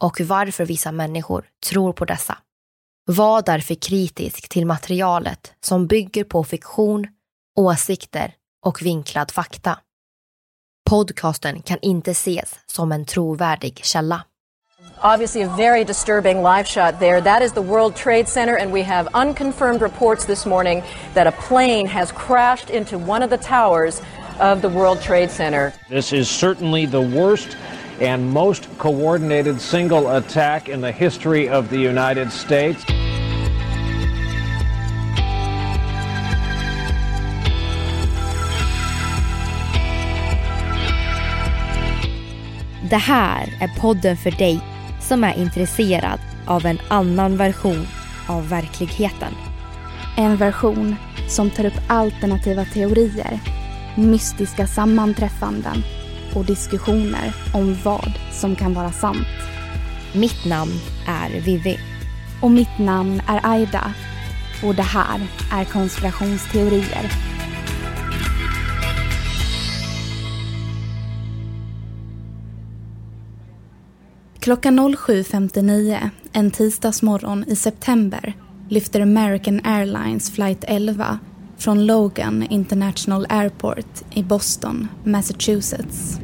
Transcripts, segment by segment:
och varför vissa människor tror på dessa. Var därför kritisk till materialet som bygger på fiktion, åsikter och vinklad fakta. Podcasten kan inte ses som en trovärdig källa. Obviously, a very disturbing live shot there. That is the World Trade Center, and we have unconfirmed reports this morning that a plane has crashed into one of the towers of the World Trade Center. This is certainly the worst and most coordinated single attack in the history of the United States. Det här är podden för dig som är intresserad av en annan version av verkligheten. En version som tar upp alternativa teorier, mystiska sammanträffanden och diskussioner om vad som kan vara sant. Mitt namn är Vivi. Och mitt namn är Aida. Och det här är konspirationsteorier. Klockan 07.59 en tisdagsmorgon i september lyfter American Airlines flight 11 från Logan International Airport i Boston, Massachusetts.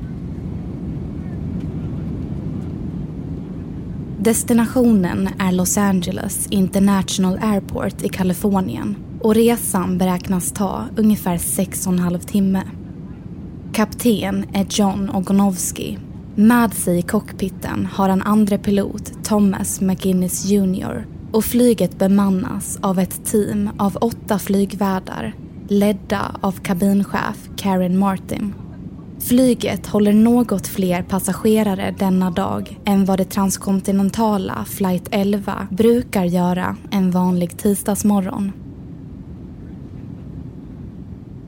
Destinationen är Los Angeles International Airport i Kalifornien och resan beräknas ta ungefär sex och en halv timme. Kapten är John Ogonowski. Med sig i cockpiten har han andre pilot Thomas McGinnis Jr och flyget bemannas av ett team av åtta flygvärdar ledda av kabinchef Karen Martin. Flyget håller något fler passagerare denna dag än vad det transkontinentala flight 11 brukar göra en vanlig tisdagsmorgon.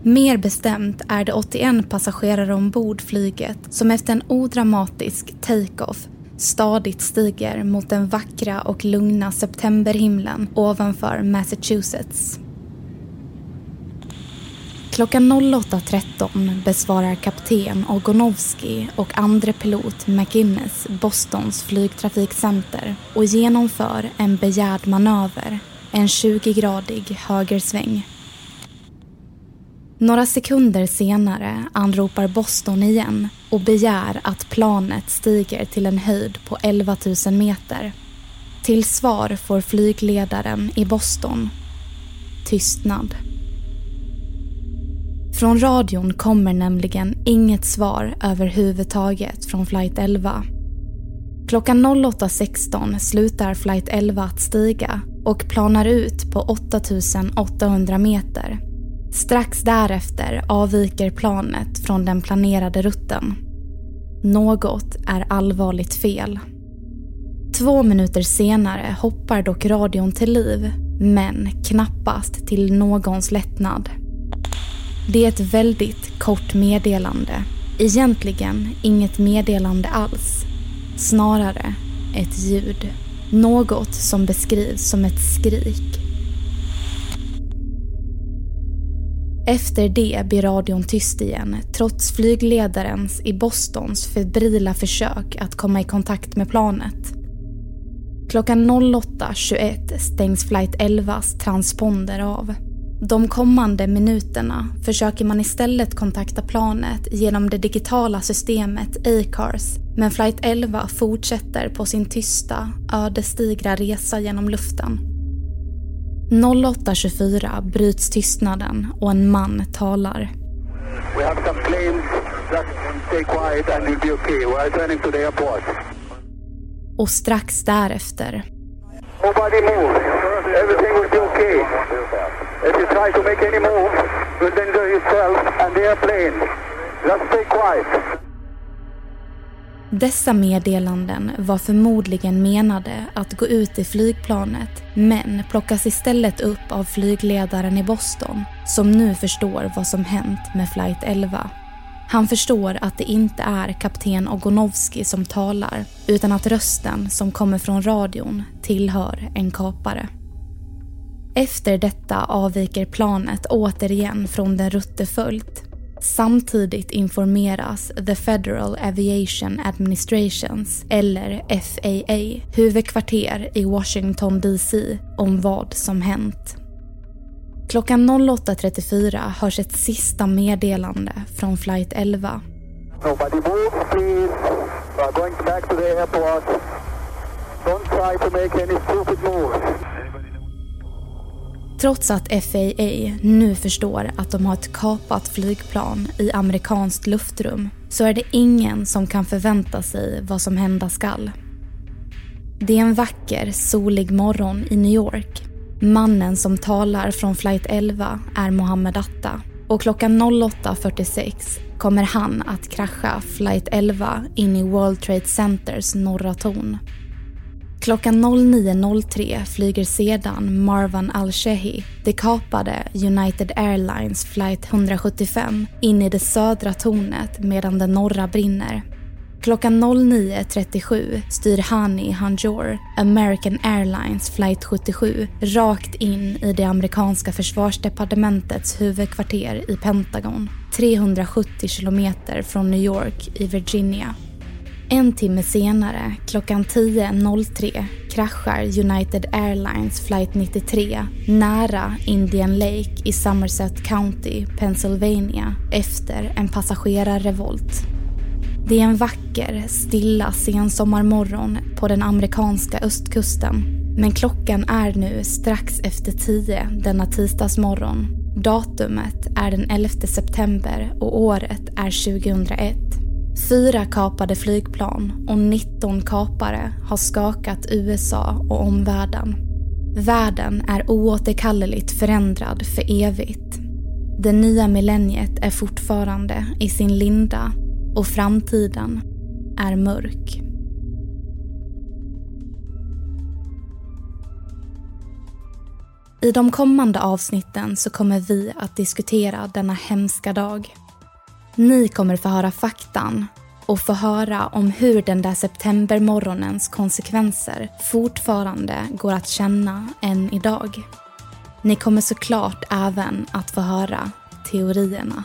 Mer bestämt är det 81 passagerare ombord flyget som efter en odramatisk take-off stadigt stiger mot den vackra och lugna septemberhimlen ovanför Massachusetts. Klockan 08.13 besvarar kapten Ogonowski och andre pilot McInnes Bostons flygtrafikcenter och genomför en begärd manöver, en 20-gradig högersväng. Några sekunder senare anropar Boston igen och begär att planet stiger till en höjd på 11 000 meter. Till svar får flygledaren i Boston tystnad. Från radion kommer nämligen inget svar överhuvudtaget från flight 11. Klockan 08.16 slutar flight 11 att stiga och planar ut på 8800 meter. Strax därefter avviker planet från den planerade rutten. Något är allvarligt fel. Två minuter senare hoppar dock radion till liv, men knappast till någons lättnad. Det är ett väldigt kort meddelande. Egentligen inget meddelande alls. Snarare ett ljud. Något som beskrivs som ett skrik. Efter det blir radion tyst igen trots flygledarens i Bostons febrila försök att komma i kontakt med planet. Klockan 08.21 stängs flight 11s transponder av. De kommande minuterna försöker man istället kontakta planet genom det digitala systemet Acars men flight 11 fortsätter på sin tysta, ödesdigra resa genom luften. 08.24 bryts tystnaden och en man talar. We have some planes. Just stay quiet and you'll be okay. We are turning to the airport. Och strax därefter. Nobody move. Everything will be okay. If you try to make any move, you'll injure yourself and the airplane. Just stay quiet. Dessa meddelanden var förmodligen menade att gå ut i flygplanet men plockas istället upp av flygledaren i Boston som nu förstår vad som hänt med flight 11. Han förstår att det inte är kapten Ogonovski som talar utan att rösten som kommer från radion tillhör en kapare. Efter detta avviker planet återigen från den rutteföljt Samtidigt informeras The Federal Aviation Administrations, eller FAA, huvudkvarter i Washington DC om vad som hänt. Klockan 08.34 hörs ett sista meddelande från flight 11. Nobody move, please. We are going back to the airport. Don't try to make any stupid moves. Trots att FAA nu förstår att de har ett kapat flygplan i amerikanskt luftrum så är det ingen som kan förvänta sig vad som hända skall. Det är en vacker, solig morgon i New York. Mannen som talar från flight 11 är Mohammed Atta och klockan 08.46 kommer han att krascha flight 11 in i World Trade Centers norra torn. Klockan 09.03 flyger sedan Marwan al-Shehi, det kapade United Airlines flight 175, in i det södra tornet medan det norra brinner. Klockan 09.37 styr Hani Hanjour, American Airlines flight 77, rakt in i det amerikanska försvarsdepartementets huvudkvarter i Pentagon, 370 kilometer från New York i Virginia. En timme senare, klockan 10.03, kraschar United Airlines flight 93 nära Indian Lake i Somerset County, Pennsylvania efter en passagerarrevolt. Det är en vacker, stilla sensommarmorgon på den amerikanska östkusten. Men klockan är nu strax efter 10 denna tisdagsmorgon. Datumet är den 11 september och året är 2001. Fyra kapade flygplan och 19 kapare har skakat USA och omvärlden. Världen är oåterkalleligt förändrad för evigt. Det nya millenniet är fortfarande i sin linda och framtiden är mörk. I de kommande avsnitten så kommer vi att diskutera denna hemska dag. Ni kommer få höra faktan och få höra om hur den där septembermorgonens konsekvenser fortfarande går att känna än idag. Ni kommer såklart även att få höra teorierna.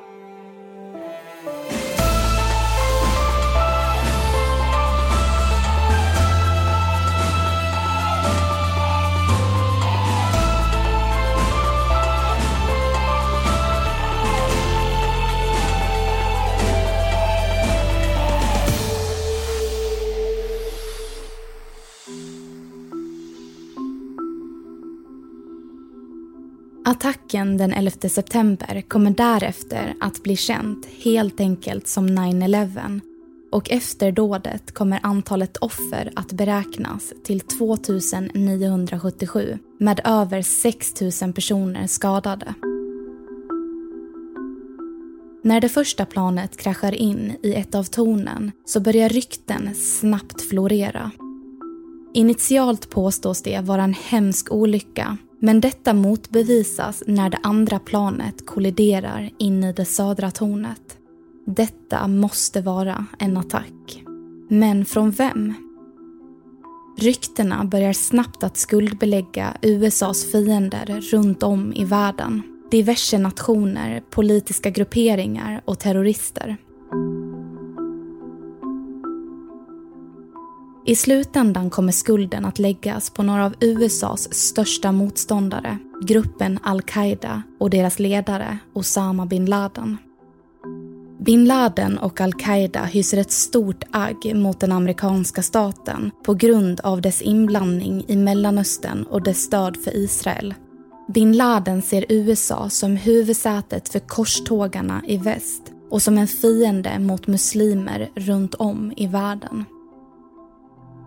Attacken den 11 september kommer därefter att bli känt helt enkelt som 9-11 och efter dådet kommer antalet offer att beräknas till 2977 med över 6 000 personer skadade. När det första planet kraschar in i ett av tornen så börjar rykten snabbt florera. Initialt påstås det vara en hemsk olycka men detta motbevisas när det andra planet kolliderar in i det södra tornet. Detta måste vara en attack. Men från vem? Ryktena börjar snabbt att skuldbelägga USAs fiender runt om i världen. Diverse nationer, politiska grupperingar och terrorister. I slutändan kommer skulden att läggas på några av USAs största motståndare, gruppen al-Qaida och deras ledare Osama bin Laden. Bin Laden och al-Qaida hyser ett stort agg mot den amerikanska staten på grund av dess inblandning i Mellanöstern och dess stöd för Israel. Bin Laden ser USA som huvudsätet för korstågarna i väst och som en fiende mot muslimer runt om i världen.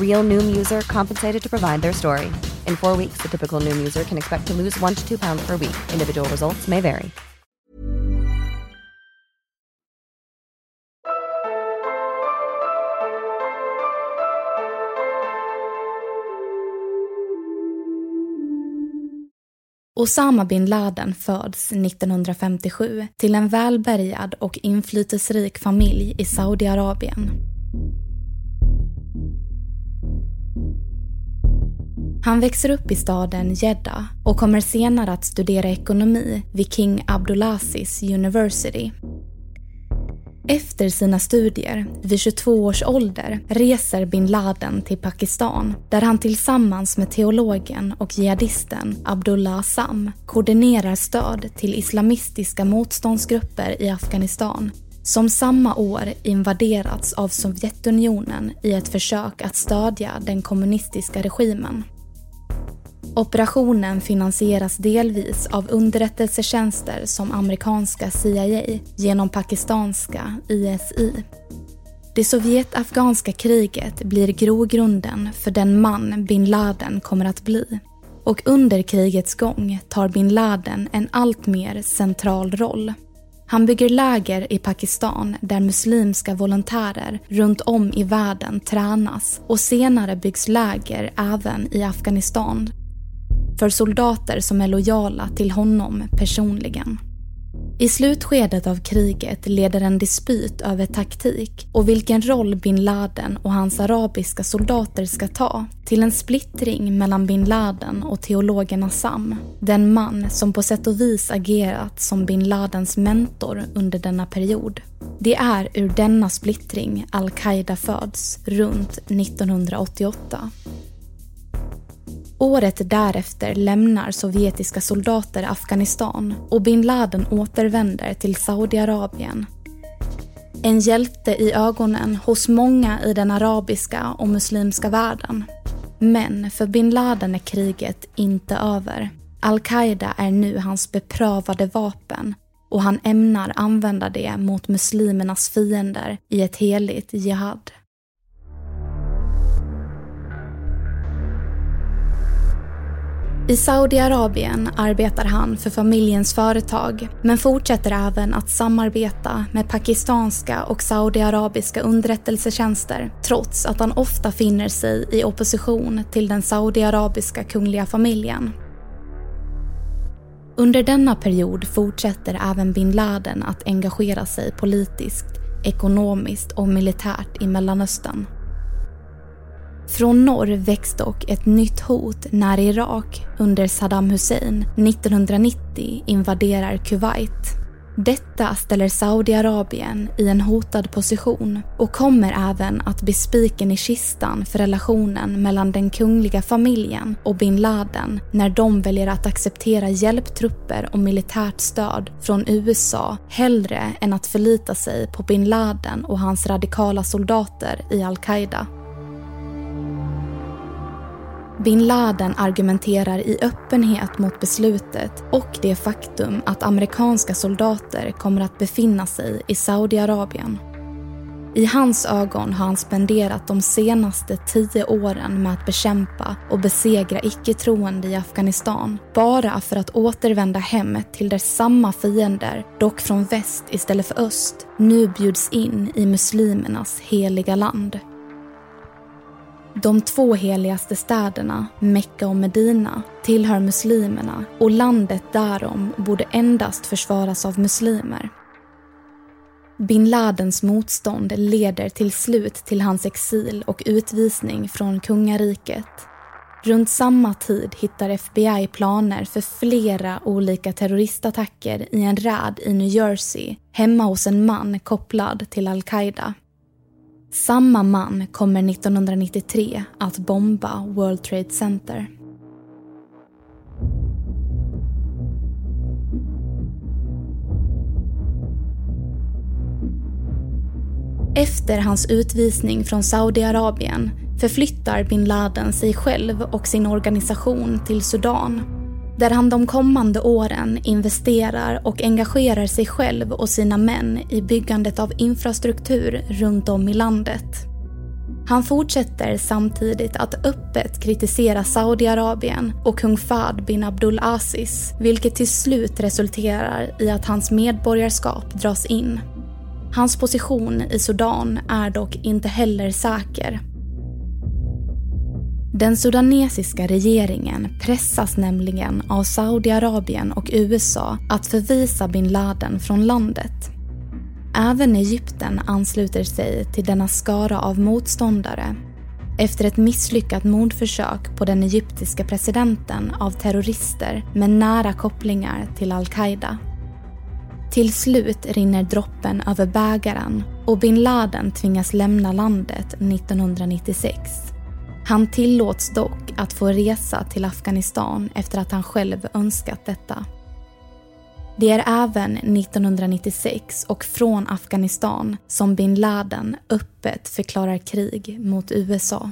Real Noom user compensated to provide their story. In four weeks, the typical Noom user can expect to lose one to two pounds per week. Individual results may vary. Osama bin Laden föds 1957 till en välbärgad och inflytelserik familj i Saudiarabien. Han växer upp i staden Jeddah och kommer senare att studera ekonomi vid King Abdulaziz University. Efter sina studier, vid 22 års ålder, reser bin Laden till Pakistan där han tillsammans med teologen och jihadisten Abdullah Assam koordinerar stöd till islamistiska motståndsgrupper i Afghanistan som samma år invaderats av Sovjetunionen i ett försök att stödja den kommunistiska regimen. Operationen finansieras delvis av underrättelsetjänster som amerikanska CIA genom pakistanska ISI. Det Sovjet-afghanska kriget blir grogrunden för den man bin Laden kommer att bli. Och under krigets gång tar bin Laden en allt mer central roll. Han bygger läger i Pakistan där muslimska volontärer runt om i världen tränas och senare byggs läger även i Afghanistan för soldater som är lojala till honom personligen. I slutskedet av kriget leder en dispyt över taktik och vilken roll bin Laden och hans arabiska soldater ska ta till en splittring mellan bin Laden och teologen Assam. Den man som på sätt och vis agerat som bin Ladens mentor under denna period. Det är ur denna splittring al-Qaida föds runt 1988. Året därefter lämnar sovjetiska soldater Afghanistan och bin Laden återvänder till Saudiarabien. En hjälte i ögonen hos många i den arabiska och muslimska världen. Men för bin Laden är kriget inte över. Al-Qaida är nu hans beprövade vapen och han ämnar använda det mot muslimernas fiender i ett heligt jihad. I Saudiarabien arbetar han för familjens företag men fortsätter även att samarbeta med pakistanska och saudiarabiska underrättelsetjänster trots att han ofta finner sig i opposition till den saudiarabiska kungliga familjen. Under denna period fortsätter även bin Laden att engagera sig politiskt, ekonomiskt och militärt i Mellanöstern. Från norr väcks dock ett nytt hot när Irak under Saddam Hussein 1990 invaderar Kuwait. Detta ställer Saudiarabien i en hotad position och kommer även att bli spiken i kistan för relationen mellan den kungliga familjen och bin Laden när de väljer att acceptera hjälptrupper och militärt stöd från USA hellre än att förlita sig på bin Laden och hans radikala soldater i al-Qaida. Bin Laden argumenterar i öppenhet mot beslutet och det faktum att amerikanska soldater kommer att befinna sig i Saudiarabien. I hans ögon har han spenderat de senaste tio åren med att bekämpa och besegra icke-troende i Afghanistan bara för att återvända hem till där samma fiender, dock från väst istället för öst, nu bjuds in i muslimernas heliga land. De två heligaste städerna, Mecka och Medina, tillhör muslimerna och landet därom borde endast försvaras av muslimer. Bin Ladens motstånd leder till slut till hans exil och utvisning från kungariket. Runt samma tid hittar FBI planer för flera olika terroristattacker i en räd i New Jersey hemma hos en man kopplad till al-Qaida. Samma man kommer 1993 att bomba World Trade Center. Efter hans utvisning från Saudiarabien förflyttar bin Laden sig själv och sin organisation till Sudan där han de kommande åren investerar och engagerar sig själv och sina män i byggandet av infrastruktur runt om i landet. Han fortsätter samtidigt att öppet kritisera Saudiarabien och kung Fahd bin Abdul Aziz, vilket till slut resulterar i att hans medborgarskap dras in. Hans position i Sudan är dock inte heller säker den sudanesiska regeringen pressas nämligen av Saudiarabien och USA att förvisa bin Laden från landet. Även Egypten ansluter sig till denna skara av motståndare efter ett misslyckat mordförsök på den egyptiska presidenten av terrorister med nära kopplingar till al-Qaida. Till slut rinner droppen över bägaren och bin Laden tvingas lämna landet 1996. Han tillåts dock att få resa till Afghanistan efter att han själv önskat detta. Det är även 1996 och från Afghanistan som bin Laden öppet förklarar krig mot USA.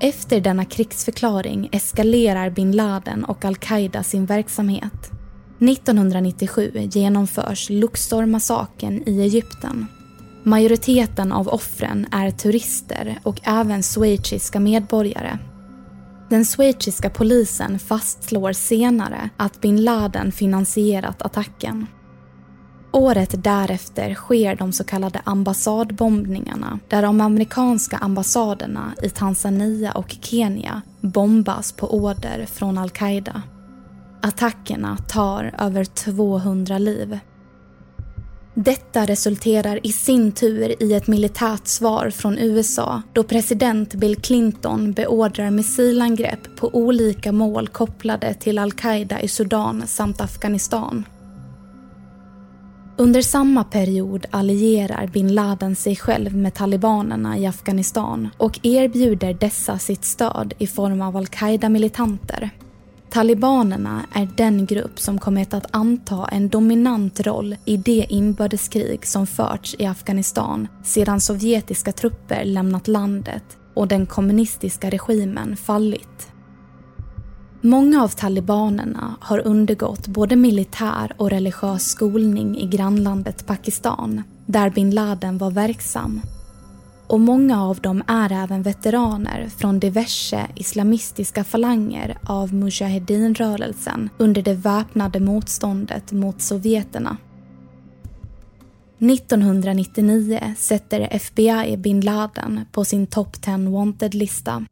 Efter denna krigsförklaring eskalerar bin Laden och al-Qaida sin verksamhet. 1997 genomförs Luxor-massakern i Egypten Majoriteten av offren är turister och även schweiziska medborgare. Den schweiziska polisen fastslår senare att bin Laden finansierat attacken. Året därefter sker de så kallade ambassadbombningarna där de amerikanska ambassaderna i Tanzania och Kenya bombas på order från al-Qaida. Attackerna tar över 200 liv. Detta resulterar i sin tur i ett militärt svar från USA då president Bill Clinton beordrar missilangrepp på olika mål kopplade till al-Qaida i Sudan samt Afghanistan. Under samma period allierar bin Laden sig själv med talibanerna i Afghanistan och erbjuder dessa sitt stöd i form av al-Qaida-militanter. Talibanerna är den grupp som kommit att anta en dominant roll i det inbördeskrig som förts i Afghanistan sedan sovjetiska trupper lämnat landet och den kommunistiska regimen fallit. Många av talibanerna har undergått både militär och religiös skolning i grannlandet Pakistan, där bin Laden var verksam. Och många av dem är även veteraner från diverse islamistiska falanger av Mujahedin-rörelsen under det väpnade motståndet mot sovjeterna. 1999 sätter FBI bin Laden på sin Top 10 Wanted-lista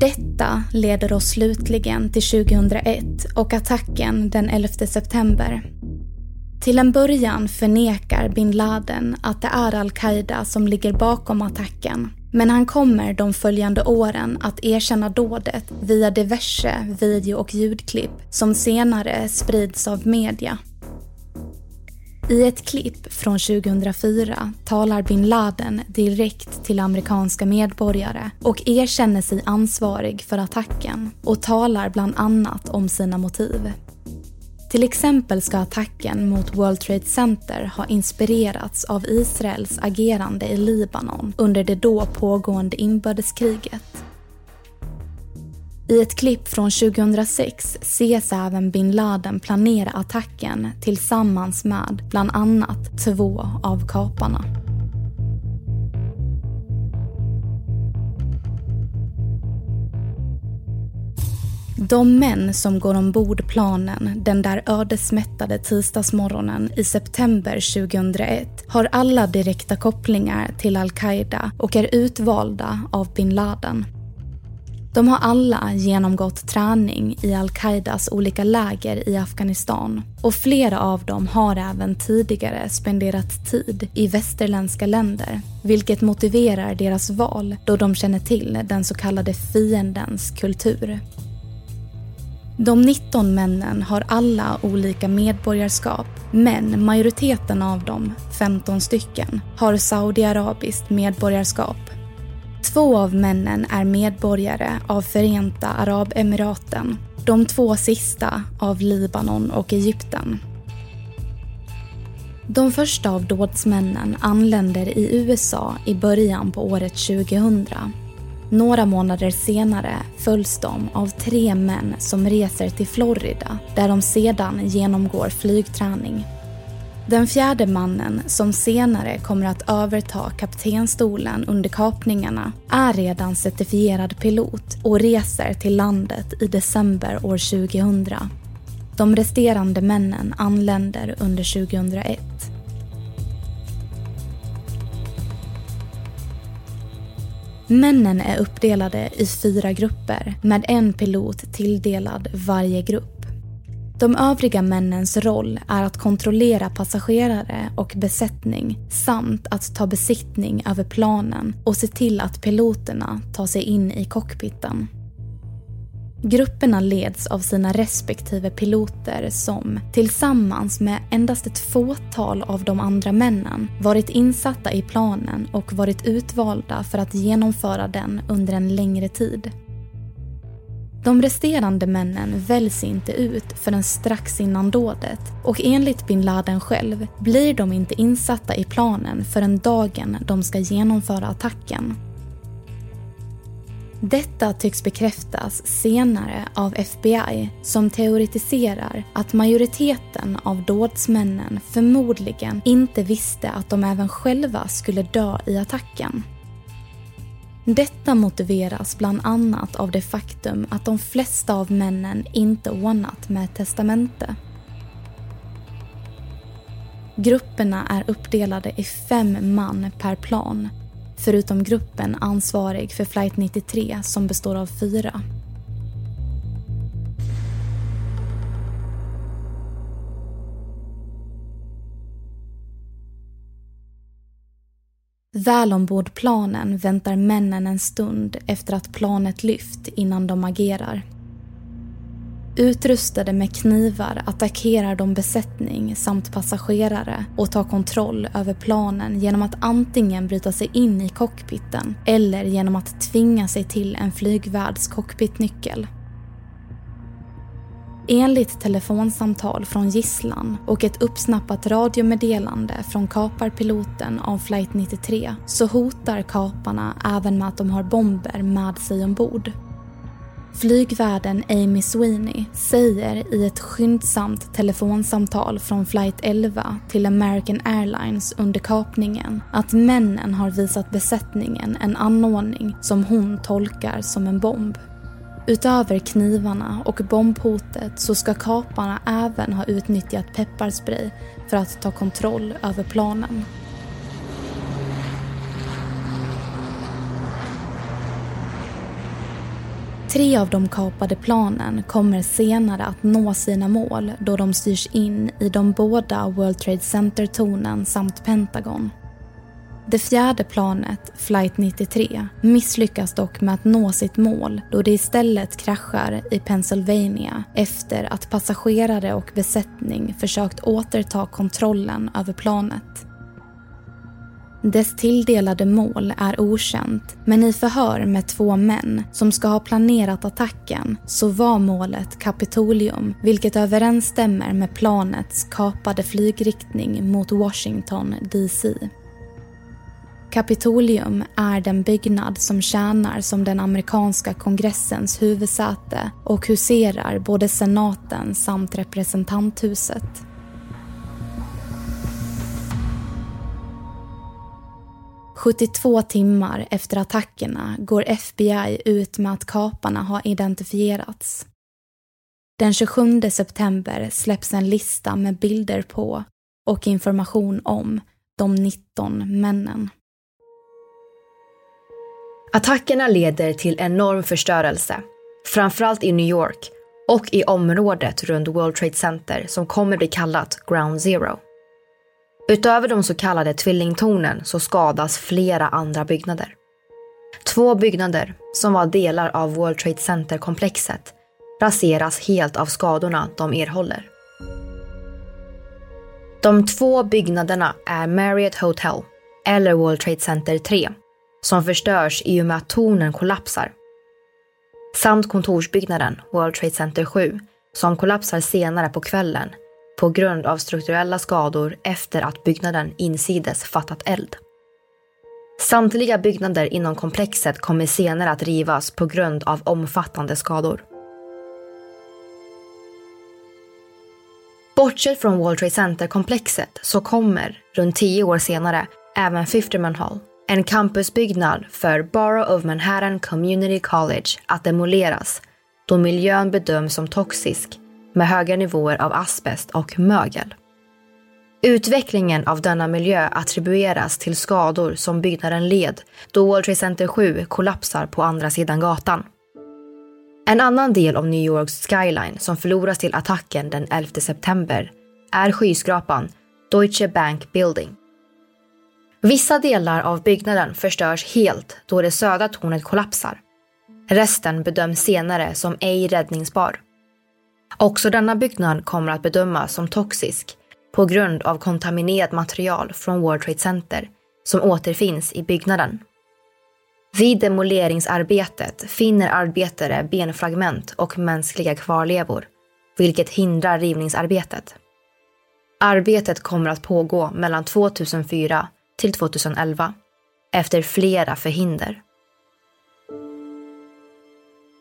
Detta leder oss slutligen till 2001 och attacken den 11 september. Till en början förnekar bin Laden att det är al-Qaida som ligger bakom attacken. Men han kommer de följande åren att erkänna dådet via diverse video och ljudklipp som senare sprids av media. I ett klipp från 2004 talar bin Laden direkt till amerikanska medborgare och erkänner sig ansvarig för attacken och talar bland annat om sina motiv. Till exempel ska attacken mot World Trade Center ha inspirerats av Israels agerande i Libanon under det då pågående inbördeskriget. I ett klipp från 2006 ses även bin Laden planera attacken tillsammans med bland annat två av kaparna. De män som går ombord planen den där ödesmättade tisdagsmorgonen i september 2001 har alla direkta kopplingar till al-Qaida och är utvalda av bin Laden. De har alla genomgått träning i al-Qaidas olika läger i Afghanistan och flera av dem har även tidigare spenderat tid i västerländska länder vilket motiverar deras val då de känner till den så kallade fiendens kultur. De 19 männen har alla olika medborgarskap men majoriteten av dem, 15 stycken, har saudiarabiskt medborgarskap Två av männen är medborgare av Förenta Arabemiraten. De två sista av Libanon och Egypten. De första av dådsmännen anländer i USA i början på året 2000. Några månader senare följs de av tre män som reser till Florida där de sedan genomgår flygträning. Den fjärde mannen, som senare kommer att överta kaptenstolen under kapningarna, är redan certifierad pilot och reser till landet i december år 2000. De resterande männen anländer under 2001. Männen är uppdelade i fyra grupper med en pilot tilldelad varje grupp. De övriga männens roll är att kontrollera passagerare och besättning samt att ta besiktning över planen och se till att piloterna tar sig in i cockpiten. Grupperna leds av sina respektive piloter som, tillsammans med endast ett fåtal av de andra männen, varit insatta i planen och varit utvalda för att genomföra den under en längre tid. De resterande männen väljs inte ut förrän strax innan dådet och enligt bin Laden själv blir de inte insatta i planen förrän dagen de ska genomföra attacken. Detta tycks bekräftas senare av FBI som teoretiserar att majoriteten av dådsmännen förmodligen inte visste att de även själva skulle dö i attacken. Detta motiveras bland annat av det faktum att de flesta av männen inte ordnat med ett testamente. Grupperna är uppdelade i fem man per plan, förutom gruppen ansvarig för flight 93 som består av fyra. Väl ombord planen väntar männen en stund efter att planet lyft innan de agerar. Utrustade med knivar attackerar de besättning samt passagerare och tar kontroll över planen genom att antingen bryta sig in i cockpiten eller genom att tvinga sig till en flygvärds cockpitnyckel. Enligt telefonsamtal från gisslan och ett uppsnappat radiomeddelande från kaparpiloten av flight 93 så hotar kaparna även med att de har bomber med sig ombord. Flygvärden Amy Sweeney säger i ett skyndsamt telefonsamtal från flight 11 till American Airlines under kapningen att männen har visat besättningen en anordning som hon tolkar som en bomb. Utöver knivarna och bombhotet så ska kaparna även ha utnyttjat pepparspray för att ta kontroll över planen. Tre av de kapade planen kommer senare att nå sina mål då de styrs in i de båda World Trade Center-tornen samt Pentagon. Det fjärde planet, flight 93, misslyckas dock med att nå sitt mål då det istället kraschar i Pennsylvania efter att passagerare och besättning försökt återta kontrollen över planet. Dess tilldelade mål är okänt, men i förhör med två män som ska ha planerat attacken så var målet Kapitolium, vilket överensstämmer med planets kapade flygriktning mot Washington DC. Kapitolium är den byggnad som tjänar som den amerikanska kongressens huvudsäte och huserar både senaten samt representanthuset. –72 timmar efter attackerna går FBI ut med att kaparna har identifierats. Den 27 september släpps en lista med bilder på och information om de 19 männen. Attackerna leder till enorm förstörelse, framförallt i New York och i området runt World Trade Center som kommer bli kallat Ground Zero. Utöver de så kallade tvillingtornen så skadas flera andra byggnader. Två byggnader, som var delar av World Trade Center-komplexet, raseras helt av skadorna de erhåller. De två byggnaderna är Marriott Hotel, eller World Trade Center 3, som förstörs i och med att tornen kollapsar. Samt kontorsbyggnaden World Trade Center 7 som kollapsar senare på kvällen på grund av strukturella skador efter att byggnaden insides fattat eld. Samtliga byggnader inom komplexet kommer senare att rivas på grund av omfattande skador. Bortsett från World Trade Center-komplexet så kommer, runt tio år senare, även Fifterman Hall en campusbyggnad för Borough of Manhattan Community College att demoleras då miljön bedöms som toxisk med höga nivåer av asbest och mögel. Utvecklingen av denna miljö attribueras till skador som byggnaden led då World Trade Center 7 kollapsar på andra sidan gatan. En annan del av New Yorks skyline som förloras till attacken den 11 september är skyskrapan Deutsche Bank Building Vissa delar av byggnaden förstörs helt då det södra tornet kollapsar. Resten bedöms senare som ej räddningsbar. Också denna byggnad kommer att bedömas som toxisk på grund av kontaminerat material från World Trade Center som återfinns i byggnaden. Vid demoleringsarbetet finner arbetare benfragment och mänskliga kvarlevor, vilket hindrar rivningsarbetet. Arbetet kommer att pågå mellan 2004 till 2011 efter flera förhinder.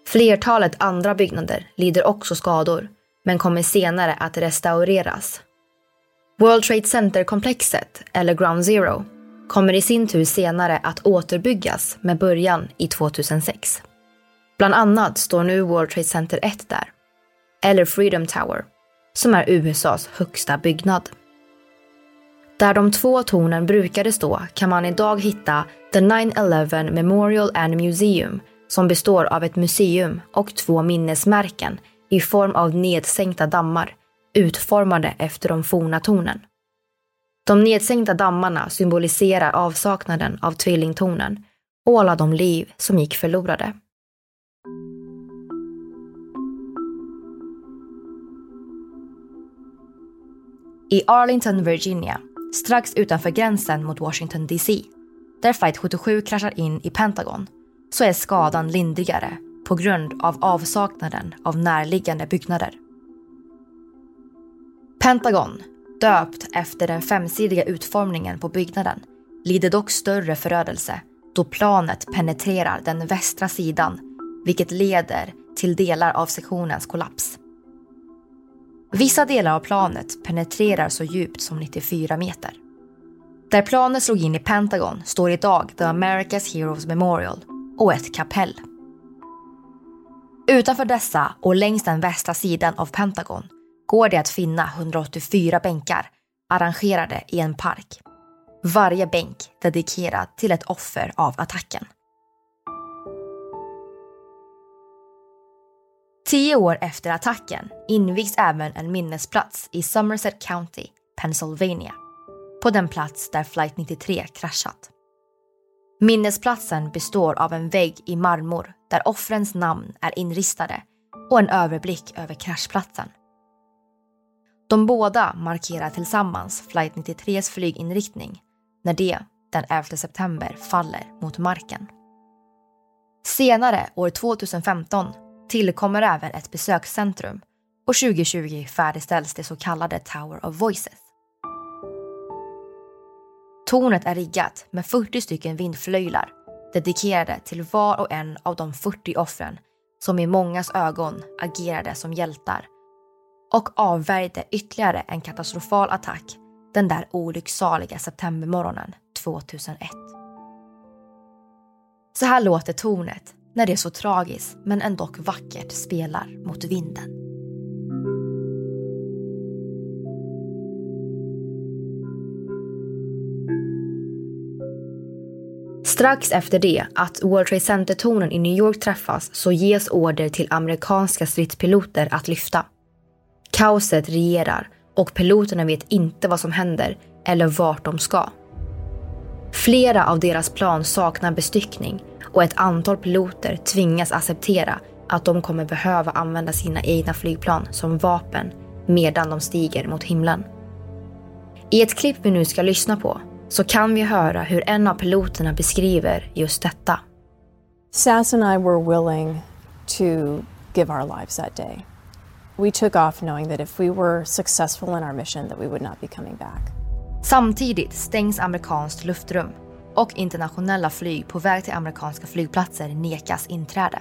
Flertalet andra byggnader lider också skador men kommer senare att restaureras. World Trade Center-komplexet, eller Ground Zero, kommer i sin tur senare att återbyggas med början i 2006. Bland annat står nu World Trade Center 1 där, eller Freedom Tower, som är USAs högsta byggnad. Där de två tornen brukade stå kan man idag hitta The 9-11 Memorial and Museum som består av ett museum och två minnesmärken i form av nedsänkta dammar utformade efter de forna tornen. De nedsänkta dammarna symboliserar avsaknaden av tvillingtornen och alla de liv som gick förlorade. I Arlington, Virginia, strax utanför gränsen mot Washington DC, där flight 77 kraschar in i Pentagon, så är skadan lindrigare på grund av avsaknaden av närliggande byggnader. Pentagon, döpt efter den femsidiga utformningen på byggnaden, lider dock större förödelse då planet penetrerar den västra sidan vilket leder till delar av sektionens kollaps. Vissa delar av planet penetrerar så djupt som 94 meter. Där planet slog in i Pentagon står idag The America's Heroes Memorial och ett kapell. Utanför dessa och längs den västra sidan av Pentagon går det att finna 184 bänkar arrangerade i en park. Varje bänk dedikerad till ett offer av attacken. Tio år efter attacken invigs även en minnesplats i Somerset County, Pennsylvania. På den plats där flight 93 kraschat. Minnesplatsen består av en vägg i marmor där offrens namn är inristade och en överblick över kraschplatsen. De båda markerar tillsammans flight 93s flyginriktning när det den 11 september faller mot marken. Senare, år 2015, tillkommer även ett besökscentrum och 2020 färdigställs det så kallade Tower of Voices. Tornet är riggat med 40 stycken vindflöjlar dedikerade till var och en av de 40 offren som i mångas ögon agerade som hjältar och avvärjde ytterligare en katastrofal attack den där olycksaliga septembermorgonen 2001. Så här låter tornet när det så tragiskt men ändå vackert spelar mot vinden. Strax efter det att World Trade Center-tornen i New York träffas så ges order till amerikanska stridspiloter att lyfta. Kaoset regerar och piloterna vet inte vad som händer eller vart de ska. Flera av deras plan saknar bestyckning och ett antal piloter tvingas acceptera att de kommer behöva använda sina egna flygplan som vapen medan de stiger mot himlen. I ett klipp vi nu ska lyssna på så kan vi höra hur en av piloterna beskriver just detta. Sass and I were willing to give our lives that day. We took off knowing that if we were successful in our mission that we would not be coming back. Samtidigt stängs amerikanskt luftrum och internationella flyg på väg till amerikanska flygplatser nekas inträde.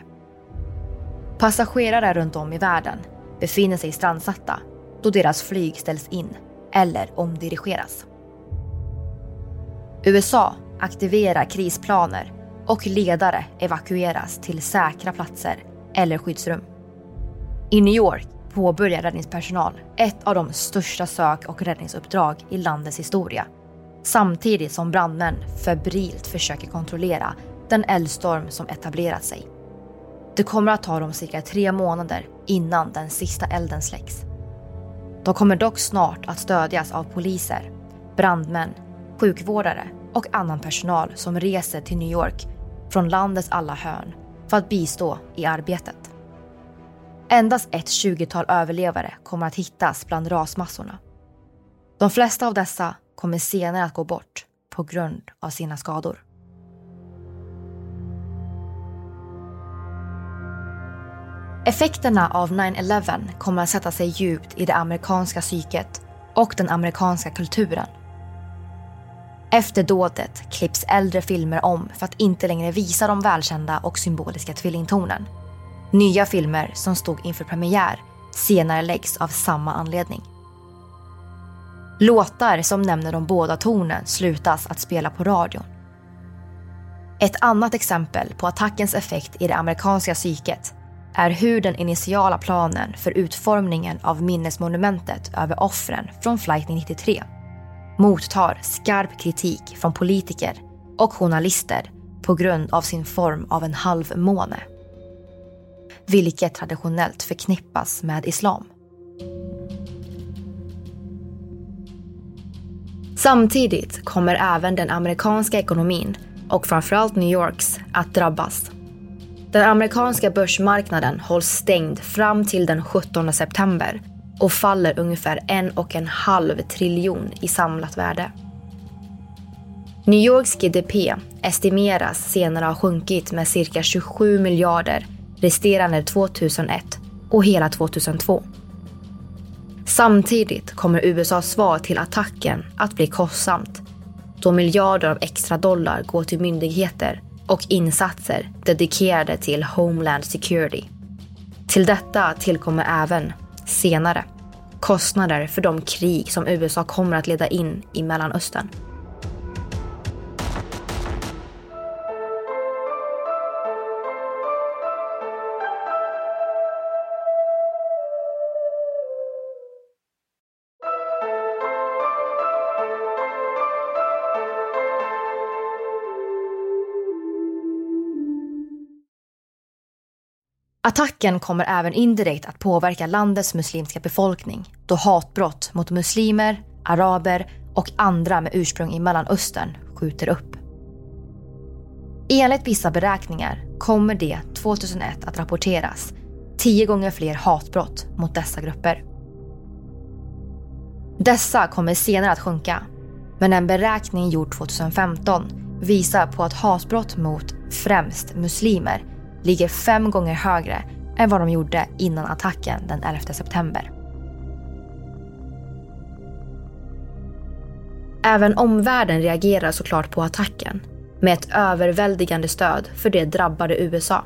Passagerare runt om i världen befinner sig strandsatta då deras flyg ställs in eller omdirigeras. USA aktiverar krisplaner och ledare evakueras till säkra platser eller skyddsrum. I New York påbörjar räddningspersonal ett av de största sök och räddningsuppdrag i landets historia. Samtidigt som brandmän febrilt försöker kontrollera den eldstorm som etablerat sig. Det kommer att ta dem cirka tre månader innan den sista elden släcks. De kommer dock snart att stödjas av poliser, brandmän, sjukvårdare och annan personal som reser till New York från landets alla hörn för att bistå i arbetet. Endast ett tjugotal överlevare kommer att hittas bland rasmassorna. De flesta av dessa kommer senare att gå bort på grund av sina skador. Effekterna av 9-11 kommer att sätta sig djupt i det amerikanska psyket och den amerikanska kulturen. Efter dådet klipps äldre filmer om för att inte längre visa de välkända och symboliska tvillingtornen. Nya filmer som stod inför premiär senare läggs av samma anledning. Låtar som nämner de båda tornen slutas att spela på radion. Ett annat exempel på attackens effekt i det amerikanska psyket är hur den initiala planen för utformningen av minnesmonumentet över offren från flight 93 mottar skarp kritik från politiker och journalister på grund av sin form av en halvmåne. Vilket traditionellt förknippas med islam. Samtidigt kommer även den amerikanska ekonomin och framförallt New Yorks att drabbas. Den amerikanska börsmarknaden hålls stängd fram till den 17 september och faller ungefär en och en halv triljon i samlat värde. New Yorks GDP estimeras senare ha sjunkit med cirka 27 miljarder resterande 2001 och hela 2002. Samtidigt kommer USAs svar till attacken att bli kostsamt då miljarder av extra dollar går till myndigheter och insatser dedikerade till Homeland Security. Till detta tillkommer även, senare, kostnader för de krig som USA kommer att leda in i Mellanöstern. Attacken kommer även indirekt att påverka landets muslimska befolkning då hatbrott mot muslimer, araber och andra med ursprung i Mellanöstern skjuter upp. Enligt vissa beräkningar kommer det 2001 att rapporteras tio gånger fler hatbrott mot dessa grupper. Dessa kommer senare att sjunka, men en beräkning gjord 2015 visar på att hatbrott mot främst muslimer ligger fem gånger högre än vad de gjorde innan attacken den 11 september. Även omvärlden reagerar såklart på attacken med ett överväldigande stöd för det drabbade USA.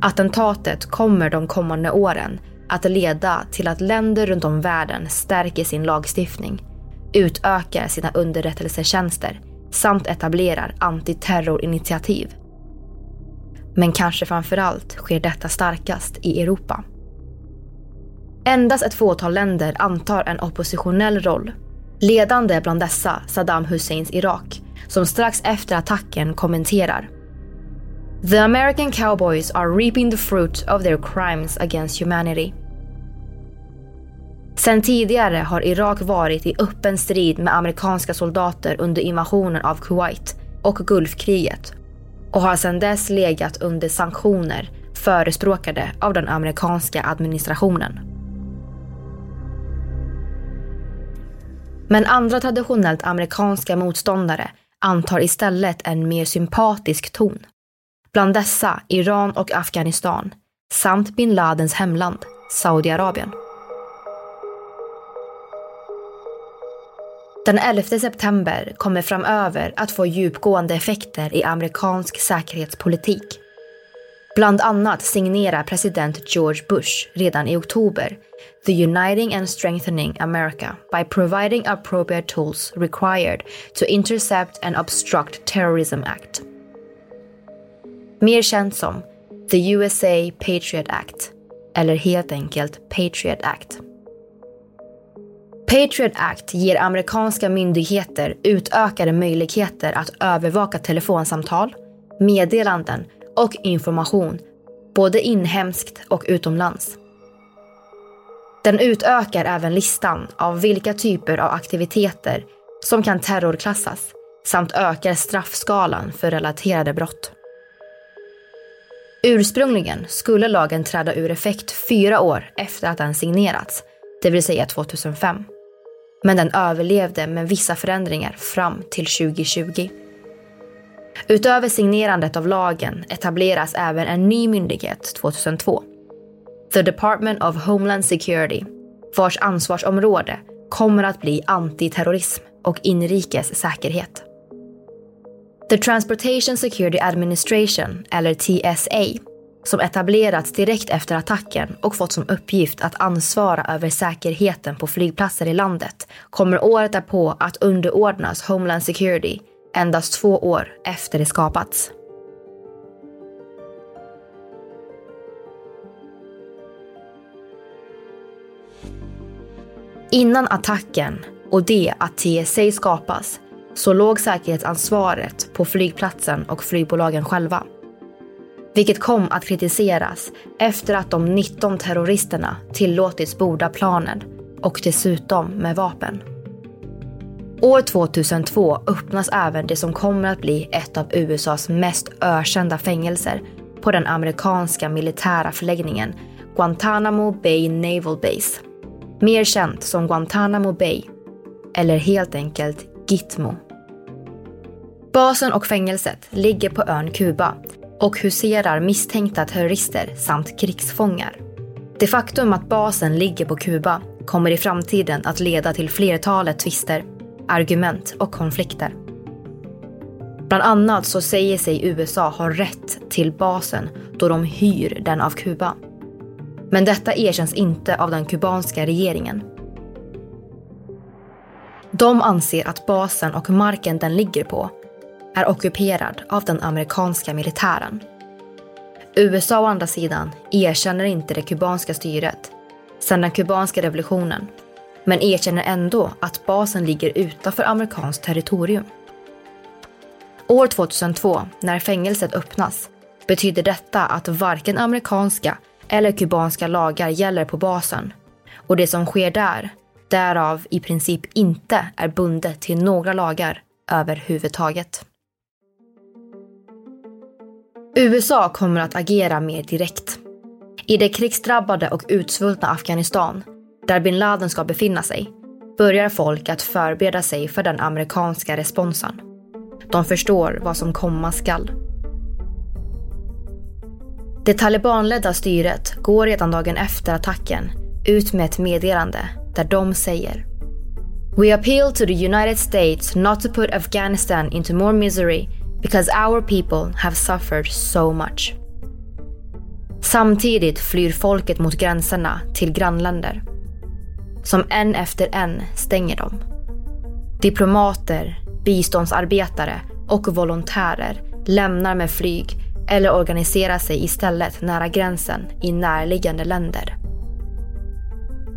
Attentatet kommer de kommande åren att leda till att länder runt om världen stärker sin lagstiftning, utökar sina underrättelsetjänster samt etablerar antiterrorinitiativ men kanske framförallt sker detta starkast i Europa. Endast ett fåtal länder antar en oppositionell roll. Ledande bland dessa Saddam Husseins Irak, som strax efter attacken kommenterar. The American cowboys are reaping the fruit of their crimes against humanity. Sen tidigare har Irak varit i öppen strid med amerikanska soldater under invasionen av Kuwait och Gulfkriget och har sedan dess legat under sanktioner förespråkade av den amerikanska administrationen. Men andra traditionellt amerikanska motståndare antar istället en mer sympatisk ton. Bland dessa Iran och Afghanistan samt bin Ladens hemland, Saudiarabien. Den 11 september kommer framöver att få djupgående effekter i amerikansk säkerhetspolitik. Bland annat signerar president George Bush redan i oktober The Uniting and Strengthening America by providing appropriate tools required to intercept and obstruct terrorism act. Mer känt som The USA Patriot Act, eller helt enkelt Patriot Act. Patriot Act ger amerikanska myndigheter utökade möjligheter att övervaka telefonsamtal, meddelanden och information både inhemskt och utomlands. Den utökar även listan av vilka typer av aktiviteter som kan terrorklassas samt ökar straffskalan för relaterade brott. Ursprungligen skulle lagen träda ur effekt fyra år efter att den signerats, det vill säga 2005 men den överlevde med vissa förändringar fram till 2020. Utöver signerandet av lagen etableras även en ny myndighet 2002. The Department of Homeland Security, vars ansvarsområde kommer att bli antiterrorism och inrikes säkerhet. The Transportation Security Administration, eller TSA, som etablerats direkt efter attacken och fått som uppgift att ansvara över säkerheten på flygplatser i landet kommer året därpå att underordnas Homeland Security endast två år efter det skapats. Innan attacken och det att TSA skapas så låg säkerhetsansvaret på flygplatsen och flygbolagen själva. Vilket kom att kritiseras efter att de 19 terroristerna tillåtits borda planen och dessutom med vapen. År 2002 öppnas även det som kommer att bli ett av USAs mest ökända fängelser på den amerikanska militära förläggningen Guantanamo Bay Naval Base. Mer känt som Guantanamo Bay, eller helt enkelt Gitmo. Basen och fängelset ligger på ön Kuba och huserar misstänkta terrorister samt krigsfångar. Det faktum att basen ligger på Kuba kommer i framtiden att leda till flertalet tvister, argument och konflikter. Bland annat så säger sig USA ha rätt till basen då de hyr den av Kuba. Men detta erkänns inte av den kubanska regeringen. De anser att basen och marken den ligger på är ockuperad av den amerikanska militären. USA å andra sidan erkänner inte det kubanska styret sedan den kubanska revolutionen men erkänner ändå att basen ligger utanför amerikanskt territorium. År 2002, när fängelset öppnas, betyder detta att varken amerikanska eller kubanska lagar gäller på basen och det som sker där, därav i princip inte är bundet till några lagar överhuvudtaget. USA kommer att agera mer direkt. I det krigsdrabbade och utsvultna Afghanistan, där bin Laden ska befinna sig, börjar folk att förbereda sig för den amerikanska responsen. De förstår vad som komma skall. Det talibanledda styret går redan dagen efter attacken ut med ett meddelande där de säger We appeal to the United States not to put Afghanistan into more misery because our people have suffered so much. Samtidigt flyr folket mot gränserna till grannländer. Som en efter en stänger dem. Diplomater, biståndsarbetare och volontärer lämnar med flyg eller organiserar sig istället nära gränsen i närliggande länder.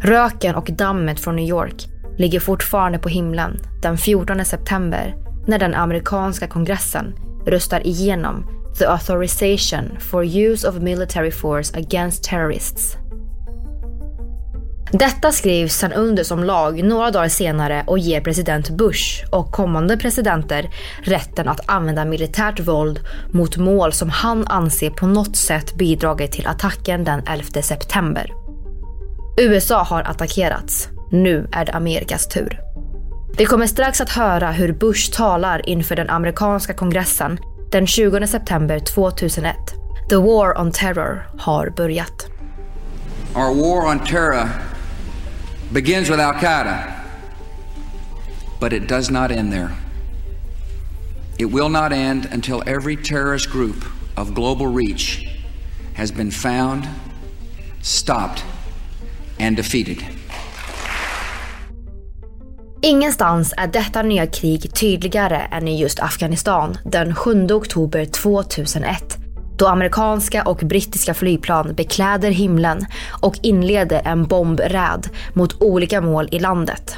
Röken och dammet från New York ligger fortfarande på himlen den 14 september när den amerikanska kongressen röstar igenom The Authorization for Use of Military Force Against Terrorists. Detta skrivs sedan under som lag några dagar senare och ger president Bush och kommande presidenter rätten att använda militärt våld mot mål som han anser på något sätt bidragit till attacken den 11 september. USA har attackerats. Nu är det Amerikas tur. Vi kommer strax att höra hur Bush talar inför den amerikanska kongressen den 20 september 2001. The War on Terror har börjat. Our war on terror begins with al-Qaida, but it does not end there. It will not end until every terrorist group of global reach has been found, stopped, and defeated. Ingenstans är detta nya krig tydligare än i just Afghanistan den 7 oktober 2001 då amerikanska och brittiska flygplan bekläder himlen och inleder en bombräd mot olika mål i landet.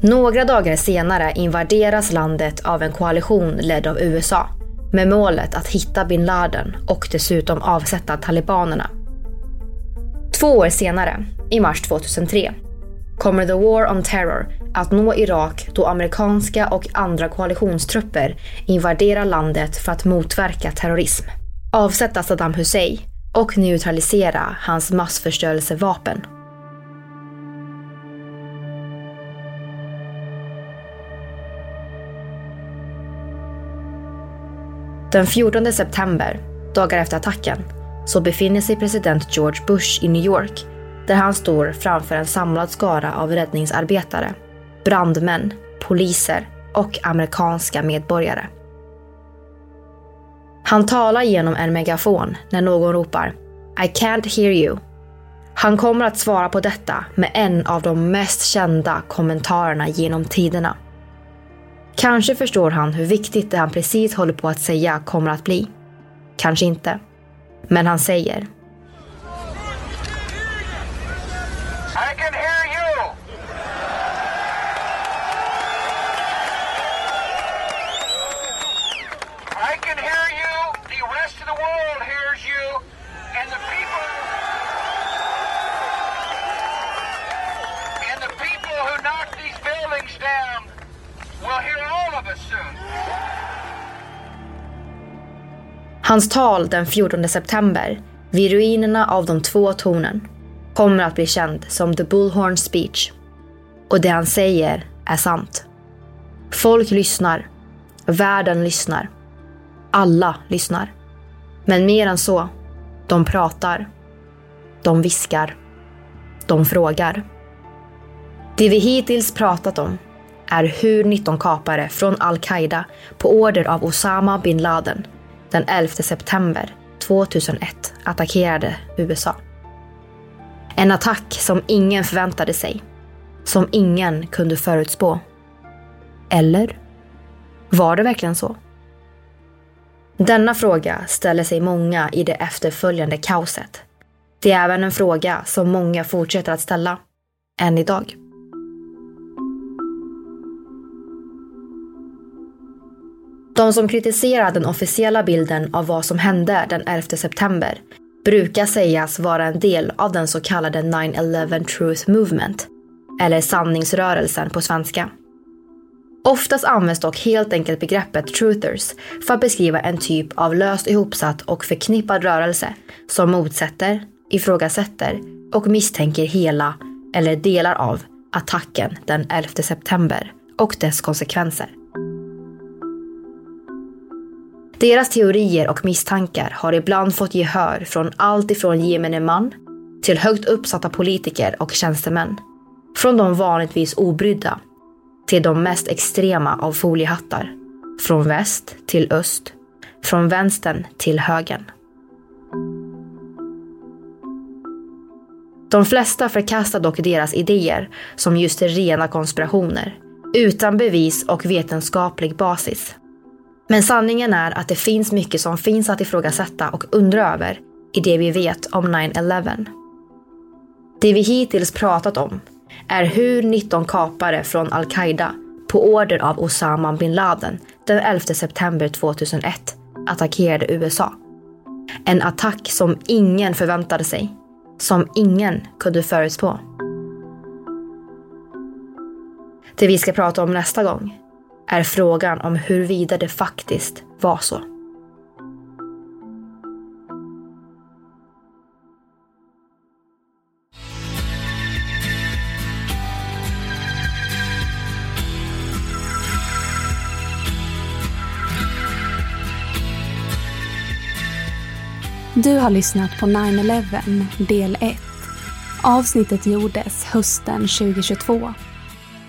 Några dagar senare invaderas landet av en koalition ledd av USA med målet att hitta bin Laden och dessutom avsätta talibanerna. Två år senare, i mars 2003, kommer The War on Terror att nå Irak då amerikanska och andra koalitionstrupper invaderar landet för att motverka terrorism, avsätta Saddam Hussein och neutralisera hans massförstörelsevapen. Den 14 september, dagar efter attacken, så befinner sig president George Bush i New York där han står framför en samlad skara av räddningsarbetare, brandmän, poliser och amerikanska medborgare. Han talar genom en megafon när någon ropar I can't hear you. Han kommer att svara på detta med en av de mest kända kommentarerna genom tiderna. Kanske förstår han hur viktigt det han precis håller på att säga kommer att bli. Kanske inte. Men han säger Hans tal den 14 september vid ruinerna av de två tornen kommer att bli känd som The Bullhorn Speech. Och det han säger är sant. Folk lyssnar. Världen lyssnar. Alla lyssnar. Men mer än så. De pratar. De viskar. De frågar. Det vi hittills pratat om är hur 19 kapare från al-Qaida på order av Osama bin Laden den 11 september 2001 attackerade USA. En attack som ingen förväntade sig. Som ingen kunde förutspå. Eller? Var det verkligen så? Denna fråga ställer sig många i det efterföljande kaoset. Det är även en fråga som många fortsätter att ställa, än idag. De som kritiserar den officiella bilden av vad som hände den 11 september brukar sägas vara en del av den så kallade 9-11 Truth Movement, eller sanningsrörelsen på svenska. Oftast används dock helt enkelt begreppet truthers för att beskriva en typ av löst ihopsatt och förknippad rörelse som motsätter, ifrågasätter och misstänker hela eller delar av attacken den 11 september och dess konsekvenser. Deras teorier och misstankar har ibland fått gehör från allt ifrån gemene man till högt uppsatta politiker och tjänstemän. Från de vanligtvis obrydda till de mest extrema av foliehattar. Från väst till öst. Från vänstern till högern. De flesta förkastar dock deras idéer som just rena konspirationer, utan bevis och vetenskaplig basis. Men sanningen är att det finns mycket som finns att ifrågasätta och undra över i det vi vet om 9-11. Det vi hittills pratat om är hur 19 kapare från al-Qaida på order av Osama bin Laden den 11 september 2001 attackerade USA. En attack som ingen förväntade sig. Som ingen kunde förutspå. Det vi ska prata om nästa gång är frågan om huruvida det faktiskt var så. Du har lyssnat på 9-11 del 1. Avsnittet gjordes hösten 2022.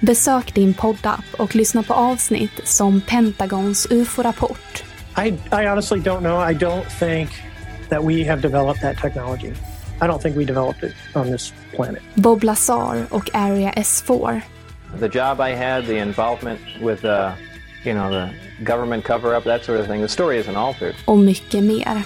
Besök din poddapp och lyssna på avsnitt som Pentagons UFO-rapport. I, I honestly don't know. I don't think that we have developed that technology. I don't think we developed it on this planet. Bob Lazar och Area S4. The job I had, the involvement with uh, you know, the government cover-up, that sort of thing. The story isn't altered. Och mycket mer.